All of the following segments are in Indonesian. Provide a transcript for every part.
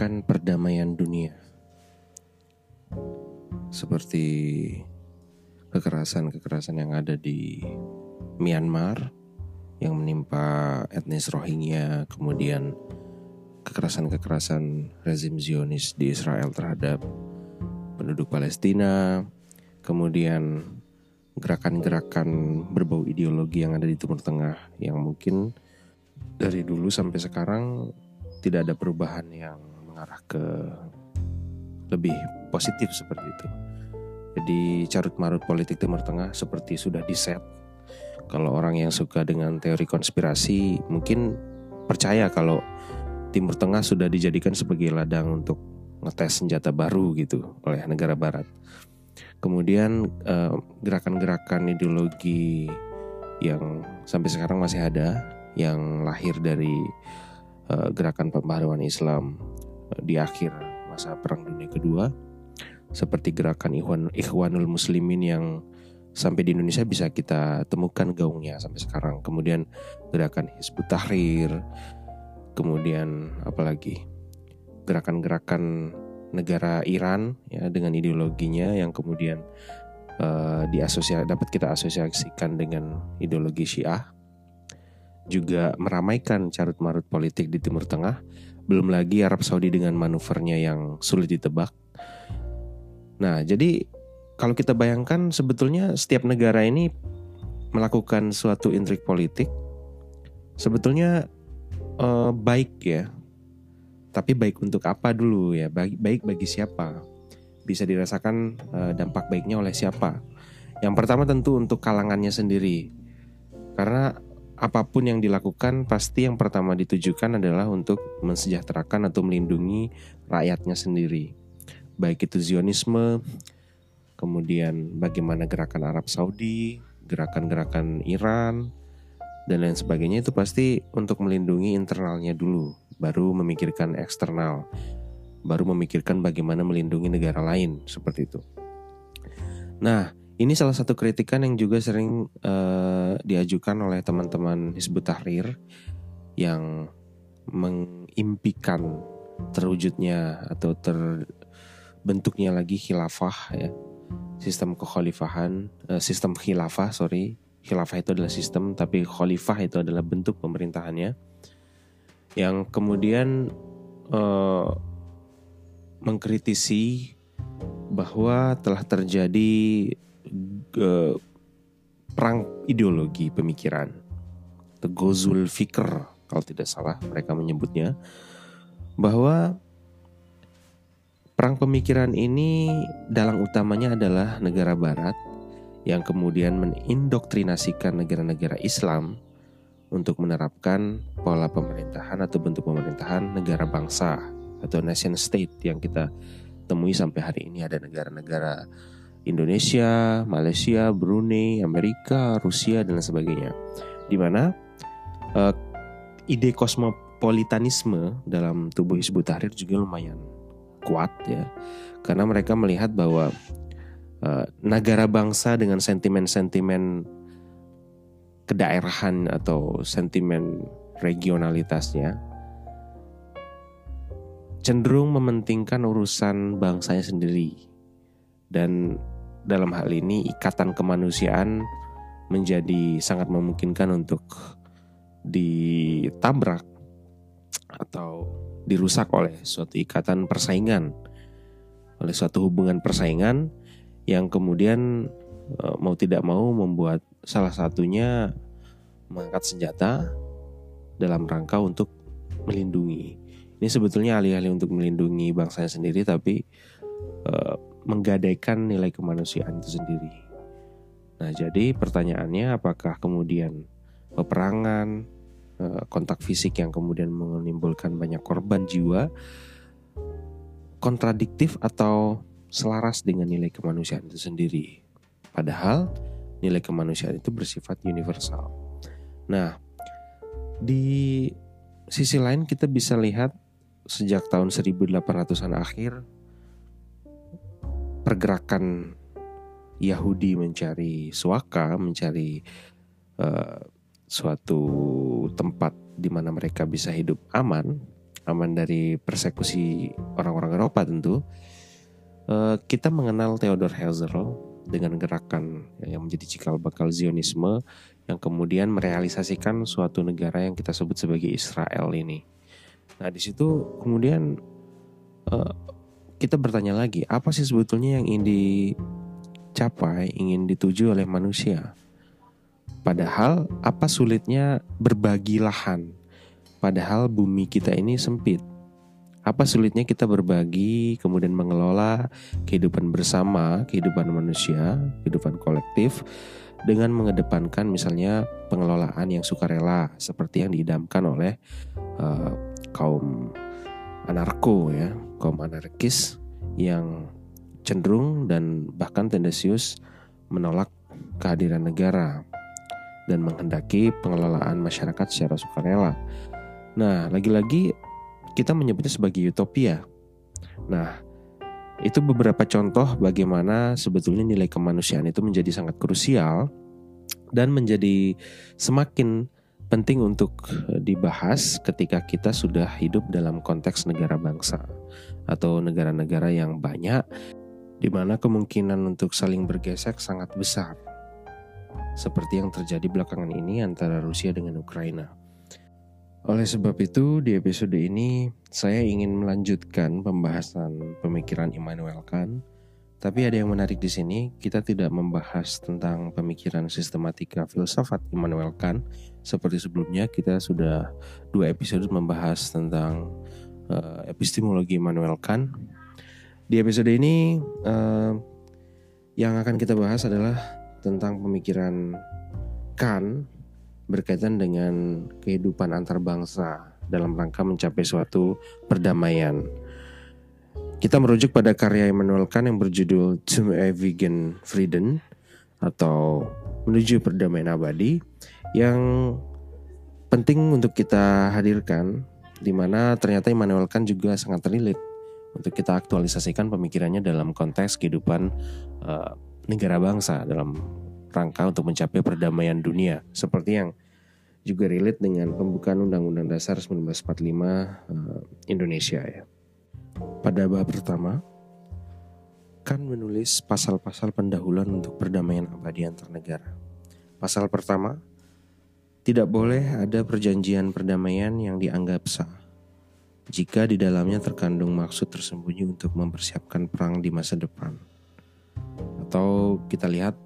gerakan perdamaian dunia. Seperti kekerasan-kekerasan yang ada di Myanmar yang menimpa etnis Rohingya, kemudian kekerasan-kekerasan rezim Zionis di Israel terhadap penduduk Palestina, kemudian gerakan-gerakan berbau ideologi yang ada di Timur Tengah yang mungkin dari dulu sampai sekarang tidak ada perubahan yang mengarah ke lebih positif seperti itu. Jadi carut marut politik Timur Tengah seperti sudah diset. Kalau orang yang suka dengan teori konspirasi mungkin percaya kalau Timur Tengah sudah dijadikan sebagai ladang untuk ngetes senjata baru gitu oleh negara Barat. Kemudian eh, gerakan-gerakan ideologi yang sampai sekarang masih ada, yang lahir dari uh, gerakan pembaharuan Islam di akhir masa Perang Dunia Kedua, seperti gerakan Ikhwan, Ikhwanul Muslimin yang sampai di Indonesia bisa kita temukan gaungnya sampai sekarang. Kemudian gerakan Hizbut Tahrir, kemudian apalagi gerakan-gerakan negara Iran ya dengan ideologinya yang kemudian uh, diasosiasi dapat kita asosiasikan dengan ideologi Syiah juga meramaikan carut marut politik di Timur Tengah belum lagi Arab Saudi dengan manuvernya yang sulit ditebak nah jadi kalau kita bayangkan sebetulnya setiap negara ini melakukan suatu intrik politik sebetulnya uh, baik ya tapi baik untuk apa dulu ya? Baik, baik bagi siapa? Bisa dirasakan uh, dampak baiknya oleh siapa? Yang pertama tentu untuk kalangannya sendiri. Karena apa pun yang dilakukan pasti yang pertama ditujukan adalah untuk mensejahterakan atau melindungi rakyatnya sendiri. Baik itu Zionisme, kemudian bagaimana gerakan Arab Saudi, gerakan-gerakan Iran, dan lain sebagainya itu pasti untuk melindungi internalnya dulu baru memikirkan eksternal, baru memikirkan bagaimana melindungi negara lain seperti itu. Nah, ini salah satu kritikan yang juga sering uh, diajukan oleh teman-teman Hizbut Tahrir yang mengimpikan terwujudnya atau terbentuknya lagi khilafah ya. Sistem kekhalifahan uh, sistem khilafah sorry. Khilafah itu adalah sistem tapi khalifah itu adalah bentuk pemerintahannya. Yang kemudian uh, mengkritisi bahwa telah terjadi perang ideologi pemikiran, the Gozul Fikr kalau tidak salah mereka menyebutnya, bahwa perang pemikiran ini dalang utamanya adalah negara Barat yang kemudian mengindoktrinasikan negara-negara Islam untuk menerapkan pola pemerintahan atau bentuk pemerintahan negara bangsa atau nation state yang kita temui sampai hari ini. Ada negara-negara Indonesia, Malaysia, Brunei, Amerika, Rusia dan sebagainya. Di mana uh, ide kosmopolitanisme dalam tubuh Hizbut Tahrir juga lumayan kuat ya. Karena mereka melihat bahwa uh, negara bangsa dengan sentimen-sentimen kedaerahan atau sentimen regionalitasnya cenderung mementingkan urusan bangsanya sendiri dan dalam hal ini ikatan kemanusiaan menjadi sangat memungkinkan untuk ditabrak atau dirusak oleh suatu ikatan persaingan oleh suatu hubungan persaingan yang kemudian eh, mau tidak mau membuat salah satunya mengangkat senjata dalam rangka untuk melindungi. Ini sebetulnya alih-alih untuk melindungi bangsanya sendiri, tapi uh, menggadaikan nilai kemanusiaan itu sendiri. Nah, jadi pertanyaannya apakah kemudian peperangan, uh, kontak fisik yang kemudian menimbulkan banyak korban jiwa, kontradiktif atau selaras dengan nilai kemanusiaan itu sendiri? Padahal nilai kemanusiaan itu bersifat universal. Nah, di sisi lain kita bisa lihat sejak tahun 1800-an akhir pergerakan Yahudi mencari suaka, mencari uh, suatu tempat di mana mereka bisa hidup aman, aman dari persekusi orang-orang Eropa tentu, uh, kita mengenal Theodor Herzl dengan gerakan yang menjadi cikal bakal Zionisme yang kemudian merealisasikan suatu negara yang kita sebut sebagai Israel ini. Nah di situ kemudian uh, kita bertanya lagi apa sih sebetulnya yang ingin dicapai, ingin dituju oleh manusia? Padahal apa sulitnya berbagi lahan? Padahal bumi kita ini sempit. Apa sulitnya kita berbagi, kemudian mengelola kehidupan bersama, kehidupan manusia, kehidupan kolektif dengan mengedepankan misalnya pengelolaan yang sukarela seperti yang diidamkan oleh uh, kaum anarko ya, kaum anarkis yang cenderung dan bahkan tendensius menolak kehadiran negara dan menghendaki pengelolaan masyarakat secara sukarela. Nah, lagi-lagi kita menyebutnya sebagai utopia. Nah, itu beberapa contoh bagaimana sebetulnya nilai kemanusiaan itu menjadi sangat krusial dan menjadi semakin penting untuk dibahas ketika kita sudah hidup dalam konteks negara bangsa atau negara-negara yang banyak di mana kemungkinan untuk saling bergesek sangat besar seperti yang terjadi belakangan ini antara Rusia dengan Ukraina. Oleh sebab itu, di episode ini saya ingin melanjutkan pembahasan pemikiran Immanuel Kant. Tapi ada yang menarik di sini, kita tidak membahas tentang pemikiran sistematika filsafat Immanuel Kant. Seperti sebelumnya, kita sudah dua episode membahas tentang uh, epistemologi Immanuel Kant. Di episode ini, uh, yang akan kita bahas adalah tentang pemikiran Kant berkaitan dengan kehidupan antar bangsa dalam rangka mencapai suatu perdamaian. Kita merujuk pada karya Immanuel Kant yang berjudul To a Vegan Freedom atau Menuju Perdamaian Abadi yang penting untuk kita hadirkan di mana ternyata Immanuel Kant juga sangat relate untuk kita aktualisasikan pemikirannya dalam konteks kehidupan uh, negara bangsa dalam rangka untuk mencapai perdamaian dunia seperti yang juga relate dengan pembukaan Undang-Undang Dasar 1945 uh, eh, Indonesia ya. Pada bab pertama kan menulis pasal-pasal pendahuluan untuk perdamaian abadi antar negara. Pasal pertama, tidak boleh ada perjanjian perdamaian yang dianggap sah jika di dalamnya terkandung maksud tersembunyi untuk mempersiapkan perang di masa depan atau kita lihat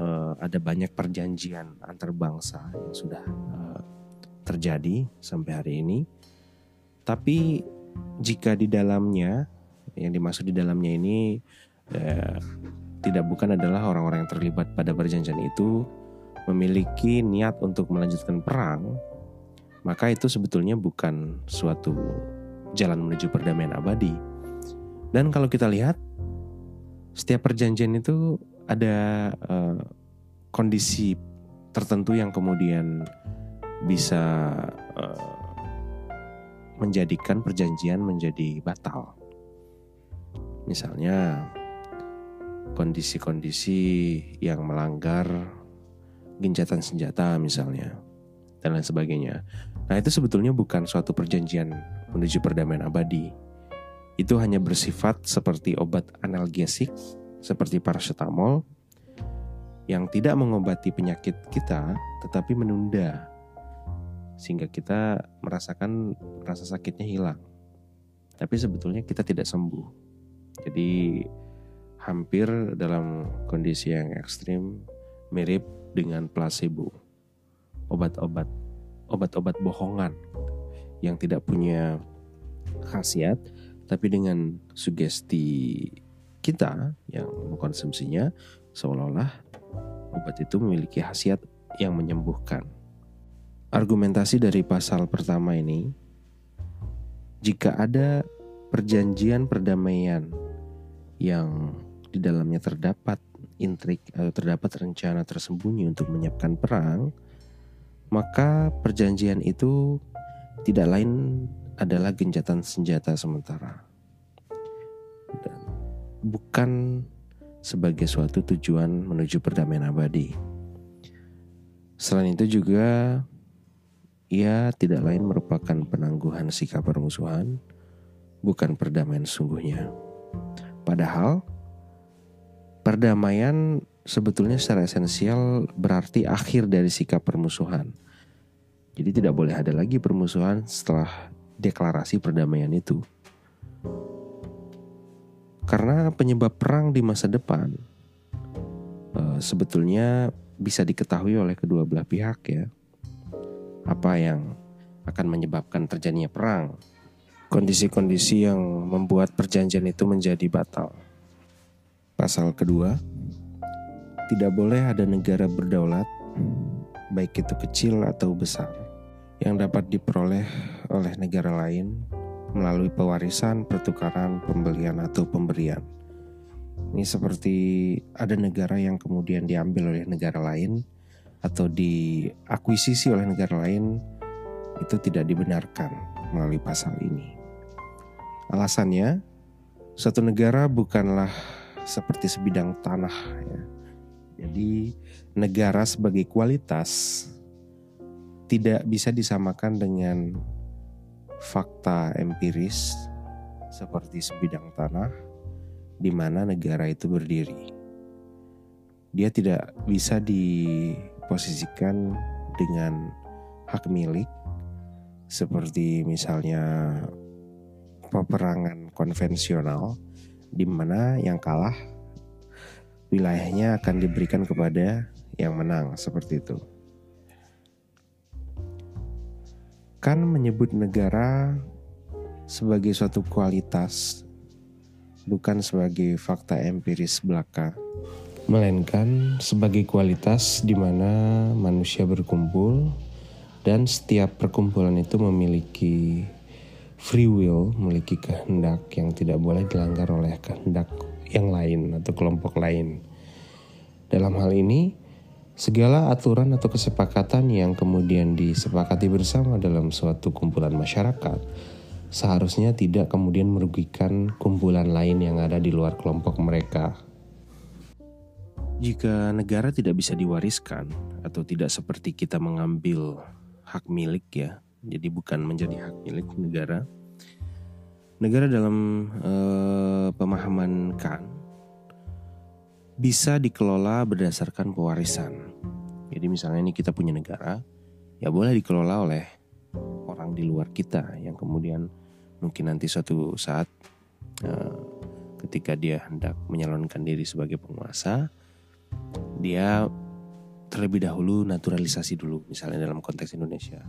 uh, ada banyak perjanjian antar bangsa yang sudah uh, terjadi sampai hari ini. Tapi jika di dalamnya yang dimaksud di dalamnya ini uh, tidak bukan adalah orang-orang yang terlibat pada perjanjian itu memiliki niat untuk melanjutkan perang, maka itu sebetulnya bukan suatu jalan menuju perdamaian abadi. Dan kalau kita lihat setiap perjanjian itu ada uh, kondisi tertentu yang kemudian bisa uh, menjadikan perjanjian menjadi batal. Misalnya kondisi-kondisi yang melanggar gencatan senjata misalnya dan lain sebagainya. Nah, itu sebetulnya bukan suatu perjanjian menuju perdamaian abadi itu hanya bersifat seperti obat analgesik seperti paracetamol yang tidak mengobati penyakit kita tetapi menunda sehingga kita merasakan rasa sakitnya hilang. Tapi sebetulnya kita tidak sembuh. Jadi hampir dalam kondisi yang ekstrim mirip dengan placebo. Obat-obat obat-obat bohongan yang tidak punya khasiat tapi dengan sugesti kita yang mengkonsumsinya seolah-olah obat itu memiliki khasiat yang menyembuhkan. Argumentasi dari pasal pertama ini, jika ada perjanjian perdamaian yang di dalamnya terdapat intrik atau terdapat rencana tersembunyi untuk menyiapkan perang, maka perjanjian itu tidak lain adalah gencatan senjata sementara. Dan bukan sebagai suatu tujuan menuju perdamaian abadi. Selain itu juga ia tidak lain merupakan penangguhan sikap permusuhan, bukan perdamaian sungguhnya. Padahal, perdamaian sebetulnya secara esensial berarti akhir dari sikap permusuhan. Jadi tidak boleh ada lagi permusuhan setelah deklarasi perdamaian itu. Karena penyebab perang di masa depan uh, sebetulnya bisa diketahui oleh kedua belah pihak ya apa yang akan menyebabkan terjadinya perang. Kondisi-kondisi yang membuat perjanjian itu menjadi batal. Pasal kedua, tidak boleh ada negara berdaulat, baik itu kecil atau besar, yang dapat diperoleh oleh negara lain melalui pewarisan, pertukaran, pembelian, atau pemberian. Ini seperti ada negara yang kemudian diambil oleh negara lain, atau diakuisisi oleh negara lain itu tidak dibenarkan melalui pasal ini. Alasannya, suatu negara bukanlah seperti sebidang tanah ya. Jadi negara sebagai kualitas tidak bisa disamakan dengan fakta empiris seperti sebidang tanah di mana negara itu berdiri. Dia tidak bisa di posisikan dengan hak milik seperti misalnya peperangan konvensional di mana yang kalah wilayahnya akan diberikan kepada yang menang seperti itu. Kan menyebut negara sebagai suatu kualitas bukan sebagai fakta empiris belaka melainkan sebagai kualitas di mana manusia berkumpul dan setiap perkumpulan itu memiliki free will, memiliki kehendak yang tidak boleh dilanggar oleh kehendak yang lain atau kelompok lain. Dalam hal ini, segala aturan atau kesepakatan yang kemudian disepakati bersama dalam suatu kumpulan masyarakat seharusnya tidak kemudian merugikan kumpulan lain yang ada di luar kelompok mereka jika negara tidak bisa diwariskan atau tidak seperti kita mengambil hak milik ya, jadi bukan menjadi hak milik negara. Negara dalam uh, pemahaman kan bisa dikelola berdasarkan pewarisan. Jadi misalnya ini kita punya negara, ya boleh dikelola oleh orang di luar kita yang kemudian mungkin nanti suatu saat uh, ketika dia hendak menyalonkan diri sebagai penguasa, dia terlebih dahulu naturalisasi dulu misalnya dalam konteks Indonesia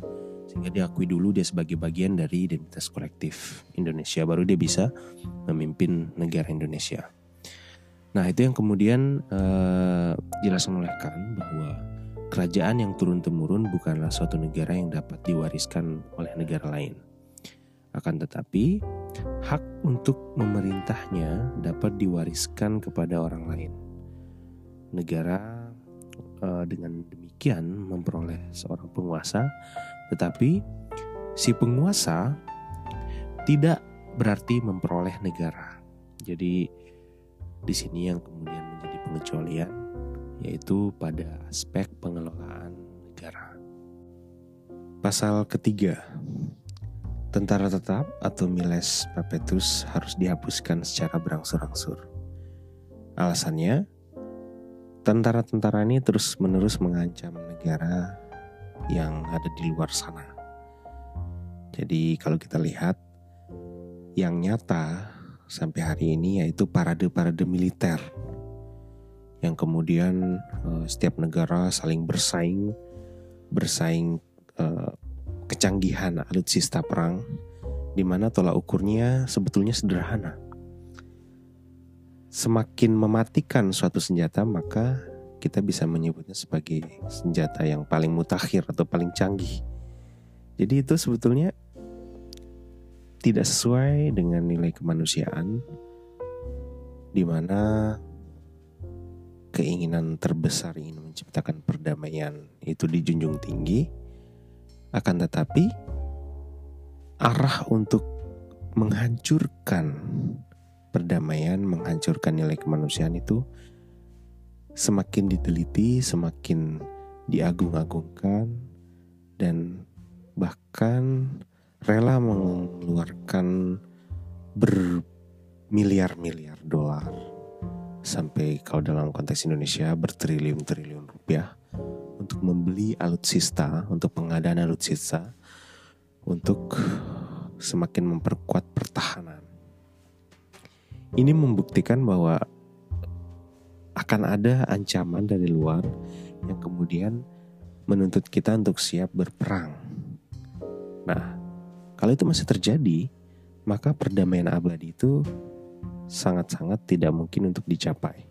sehingga diakui dulu dia sebagai bagian dari identitas kolektif Indonesia baru dia bisa memimpin negara Indonesia. Nah itu yang kemudian jelas olehkan bahwa kerajaan yang turun temurun bukanlah suatu negara yang dapat diwariskan oleh negara lain. Akan tetapi hak untuk memerintahnya dapat diwariskan kepada orang lain negara uh, dengan demikian memperoleh seorang penguasa, tetapi si penguasa tidak berarti memperoleh negara. Jadi di sini yang kemudian menjadi pengecualian yaitu pada aspek pengelolaan negara. Pasal ketiga, tentara tetap atau miles perpetus harus dihapuskan secara berangsur-angsur. Alasannya, tentara-tentara ini terus-menerus mengancam negara yang ada di luar sana. Jadi kalau kita lihat yang nyata sampai hari ini yaitu parade-parade militer yang kemudian uh, setiap negara saling bersaing bersaing uh, kecanggihan alutsista perang di mana tolak ukurnya sebetulnya sederhana semakin mematikan suatu senjata maka kita bisa menyebutnya sebagai senjata yang paling mutakhir atau paling canggih. Jadi itu sebetulnya tidak sesuai dengan nilai kemanusiaan di mana keinginan terbesar ingin menciptakan perdamaian itu dijunjung tinggi akan tetapi arah untuk menghancurkan perdamaian, menghancurkan nilai kemanusiaan itu semakin diteliti, semakin diagung-agungkan dan bahkan rela mengeluarkan bermiliar-miliar dolar sampai kalau dalam konteks Indonesia bertriliun-triliun rupiah untuk membeli alutsista, untuk pengadaan alutsista untuk semakin memperkuat pertahanan. Ini membuktikan bahwa akan ada ancaman dari luar yang kemudian menuntut kita untuk siap berperang. Nah, kalau itu masih terjadi, maka perdamaian abadi itu sangat-sangat tidak mungkin untuk dicapai.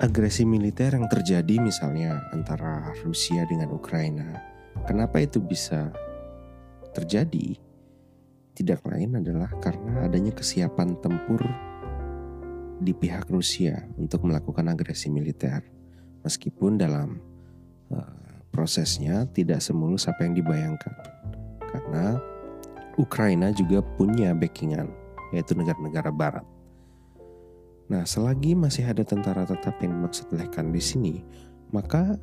Agresi militer yang terjadi misalnya antara Rusia dengan Ukraina, kenapa itu bisa terjadi? Tidak lain adalah karena adanya kesiapan tempur di pihak Rusia untuk melakukan agresi militer, meskipun dalam uh, prosesnya tidak semulus apa yang dibayangkan, karena Ukraina juga punya backingan yaitu negara-negara barat. Nah, selagi masih ada tentara tetap yang dimaksud di sini, maka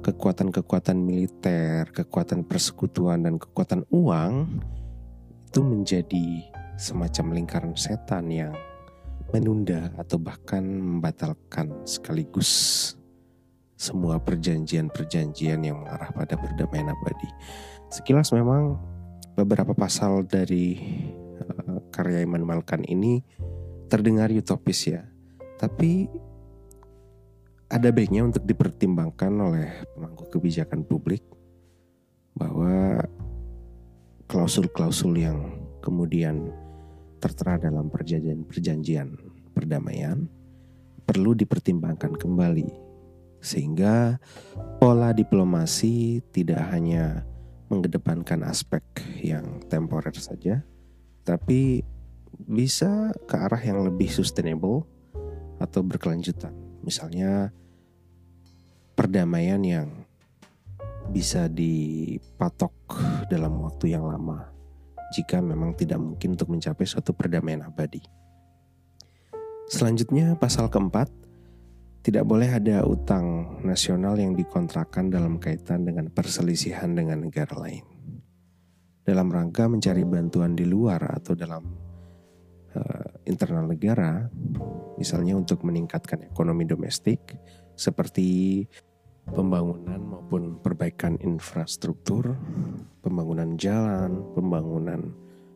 kekuatan-kekuatan militer, kekuatan persekutuan dan kekuatan uang itu menjadi semacam lingkaran setan yang menunda atau bahkan membatalkan sekaligus semua perjanjian-perjanjian yang mengarah pada perdamaian abadi. Sekilas memang beberapa pasal dari Eh, karya Immanuel Kant ini terdengar utopis ya. Tapi ada baiknya untuk dipertimbangkan oleh pemangku kebijakan publik bahwa klausul-klausul yang kemudian tertera dalam perjanjian-perjanjian perdamaian perlu dipertimbangkan kembali sehingga pola diplomasi tidak hanya mengedepankan aspek yang temporer saja tapi bisa ke arah yang lebih sustainable atau berkelanjutan. Misalnya perdamaian yang bisa dipatok dalam waktu yang lama jika memang tidak mungkin untuk mencapai suatu perdamaian abadi. Selanjutnya pasal keempat, tidak boleh ada utang nasional yang dikontrakkan dalam kaitan dengan perselisihan dengan negara lain dalam rangka mencari bantuan di luar atau dalam uh, internal negara, misalnya untuk meningkatkan ekonomi domestik seperti pembangunan maupun perbaikan infrastruktur, pembangunan jalan, pembangunan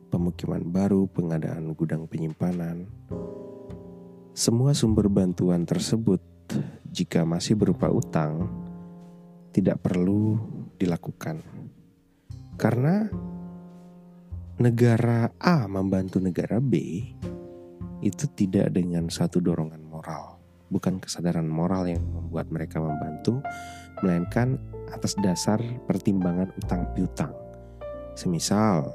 pemukiman baru, pengadaan gudang penyimpanan. Semua sumber bantuan tersebut jika masih berupa utang tidak perlu dilakukan. Karena negara A membantu negara B itu tidak dengan satu dorongan bukan kesadaran moral yang membuat mereka membantu, melainkan atas dasar pertimbangan utang piutang. Semisal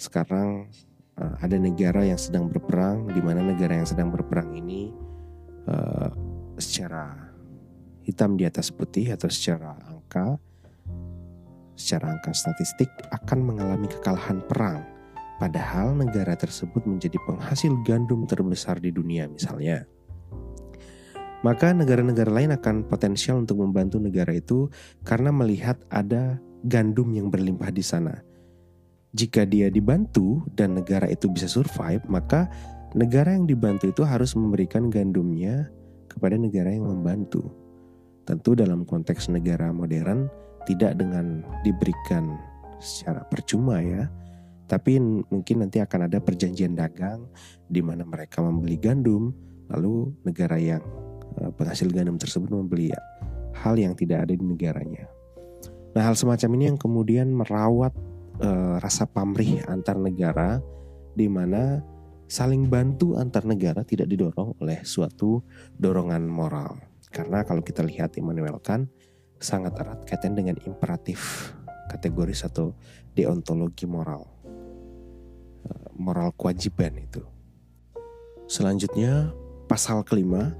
sekarang uh, ada negara yang sedang berperang, di mana negara yang sedang berperang ini uh, secara hitam di atas putih atau secara angka secara angka statistik akan mengalami kekalahan perang, padahal negara tersebut menjadi penghasil gandum terbesar di dunia misalnya. Maka negara-negara lain akan potensial untuk membantu negara itu karena melihat ada gandum yang berlimpah di sana. Jika dia dibantu dan negara itu bisa survive, maka negara yang dibantu itu harus memberikan gandumnya kepada negara yang membantu. Tentu dalam konteks negara modern, tidak dengan diberikan secara percuma ya, tapi mungkin nanti akan ada perjanjian dagang di mana mereka membeli gandum, lalu negara yang penghasil gandum tersebut membeli hal yang tidak ada di negaranya. Nah, hal semacam ini yang kemudian merawat uh, rasa pamrih antar negara di mana saling bantu antar negara tidak didorong oleh suatu dorongan moral. Karena kalau kita lihat Immanuel Kant sangat erat kaitan dengan imperatif kategori satu deontologi moral eh, moral kewajiban itu selanjutnya pasal kelima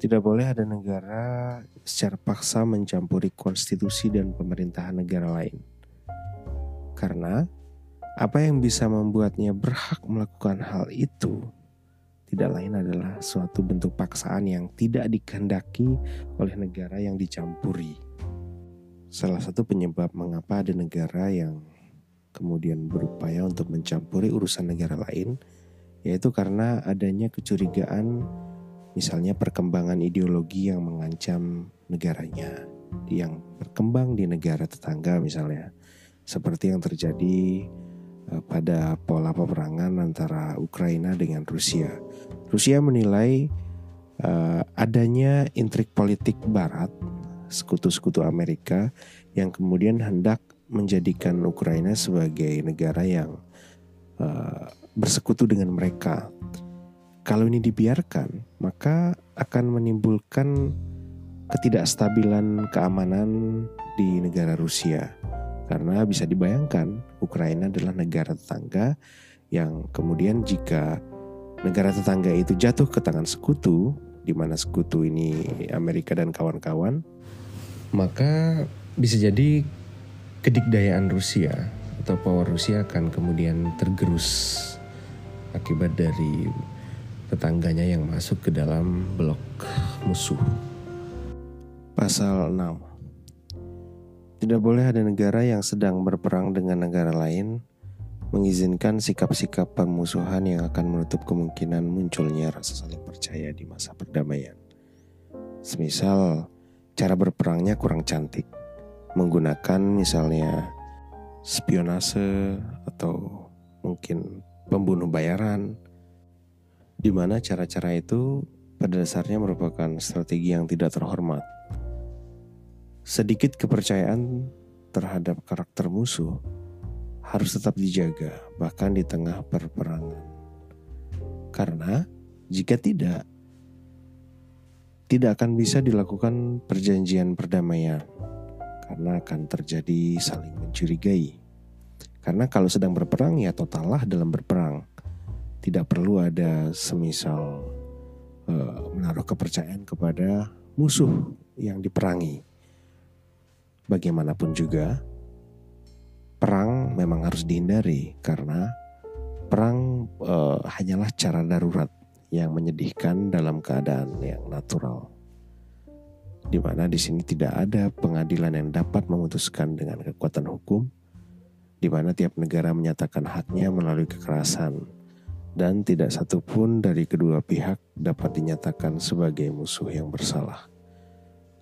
tidak boleh ada negara secara paksa mencampuri konstitusi dan pemerintahan negara lain karena apa yang bisa membuatnya berhak melakukan hal itu tidak lain adalah suatu bentuk paksaan yang tidak dikehendaki oleh negara yang dicampuri. salah satu penyebab mengapa ada negara yang kemudian berupaya untuk mencampuri urusan negara lain, yaitu karena adanya kecurigaan, misalnya perkembangan ideologi yang mengancam negaranya, yang berkembang di negara tetangga, misalnya seperti yang terjadi eh, pada pola peperangan antara Ukraina dengan Rusia. Rusia menilai uh, adanya intrik politik Barat, sekutu-sekutu Amerika, yang kemudian hendak menjadikan Ukraina sebagai negara yang uh, bersekutu dengan mereka. Kalau ini dibiarkan, maka akan menimbulkan ketidakstabilan keamanan di negara Rusia. Karena bisa dibayangkan, Ukraina adalah negara tetangga yang kemudian jika negara tetangga itu jatuh ke tangan sekutu, di mana sekutu ini Amerika dan kawan-kawan, maka bisa jadi kedikdayaan Rusia atau power Rusia akan kemudian tergerus akibat dari tetangganya yang masuk ke dalam blok musuh. Pasal 6 Tidak boleh ada negara yang sedang berperang dengan negara lain mengizinkan sikap-sikap permusuhan yang akan menutup kemungkinan munculnya rasa saling percaya di masa perdamaian. Semisal, cara berperangnya kurang cantik, menggunakan misalnya spionase atau mungkin pembunuh bayaran, di mana cara-cara itu pada dasarnya merupakan strategi yang tidak terhormat. Sedikit kepercayaan terhadap karakter musuh harus tetap dijaga, bahkan di tengah perperangan. Karena jika tidak, tidak akan bisa dilakukan perjanjian perdamaian, karena akan terjadi saling mencurigai. Karena kalau sedang berperang ya totallah dalam berperang. Tidak perlu ada semisal uh, menaruh kepercayaan kepada musuh yang diperangi. Bagaimanapun juga, perang memang harus dihindari karena perang uh, hanyalah cara darurat yang menyedihkan dalam keadaan yang natural. Di mana di sini tidak ada pengadilan yang dapat memutuskan dengan kekuatan hukum, di mana tiap negara menyatakan haknya melalui kekerasan, dan tidak satupun dari kedua pihak dapat dinyatakan sebagai musuh yang bersalah.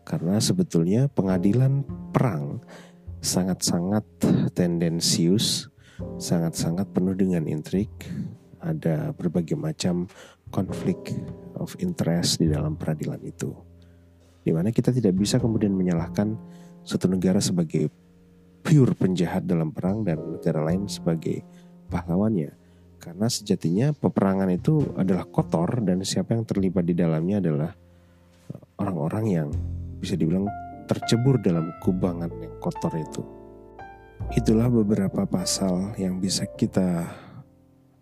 Karena sebetulnya pengadilan perang sangat-sangat tendensius, sangat-sangat penuh dengan intrik. Ada berbagai macam konflik of interest di dalam peradilan itu. Di mana kita tidak bisa kemudian menyalahkan suatu negara sebagai pure penjahat dalam perang dan negara lain sebagai pahlawannya. Karena sejatinya peperangan itu adalah kotor dan siapa yang terlibat di dalamnya adalah orang-orang yang bisa dibilang tercebur dalam kubangan yang kotor itu. Itulah beberapa pasal yang bisa kita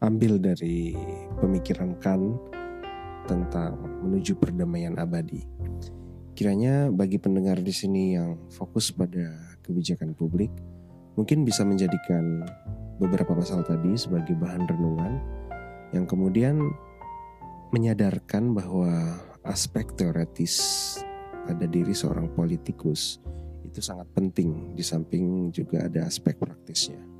ambil dari pemikiran Kan tentang menuju perdamaian abadi. Kiranya bagi pendengar di sini yang fokus pada kebijakan publik, mungkin bisa menjadikan beberapa pasal tadi sebagai bahan renungan yang kemudian menyadarkan bahwa aspek teoretis pada diri seorang politikus itu sangat penting di samping juga ada aspek praktisnya.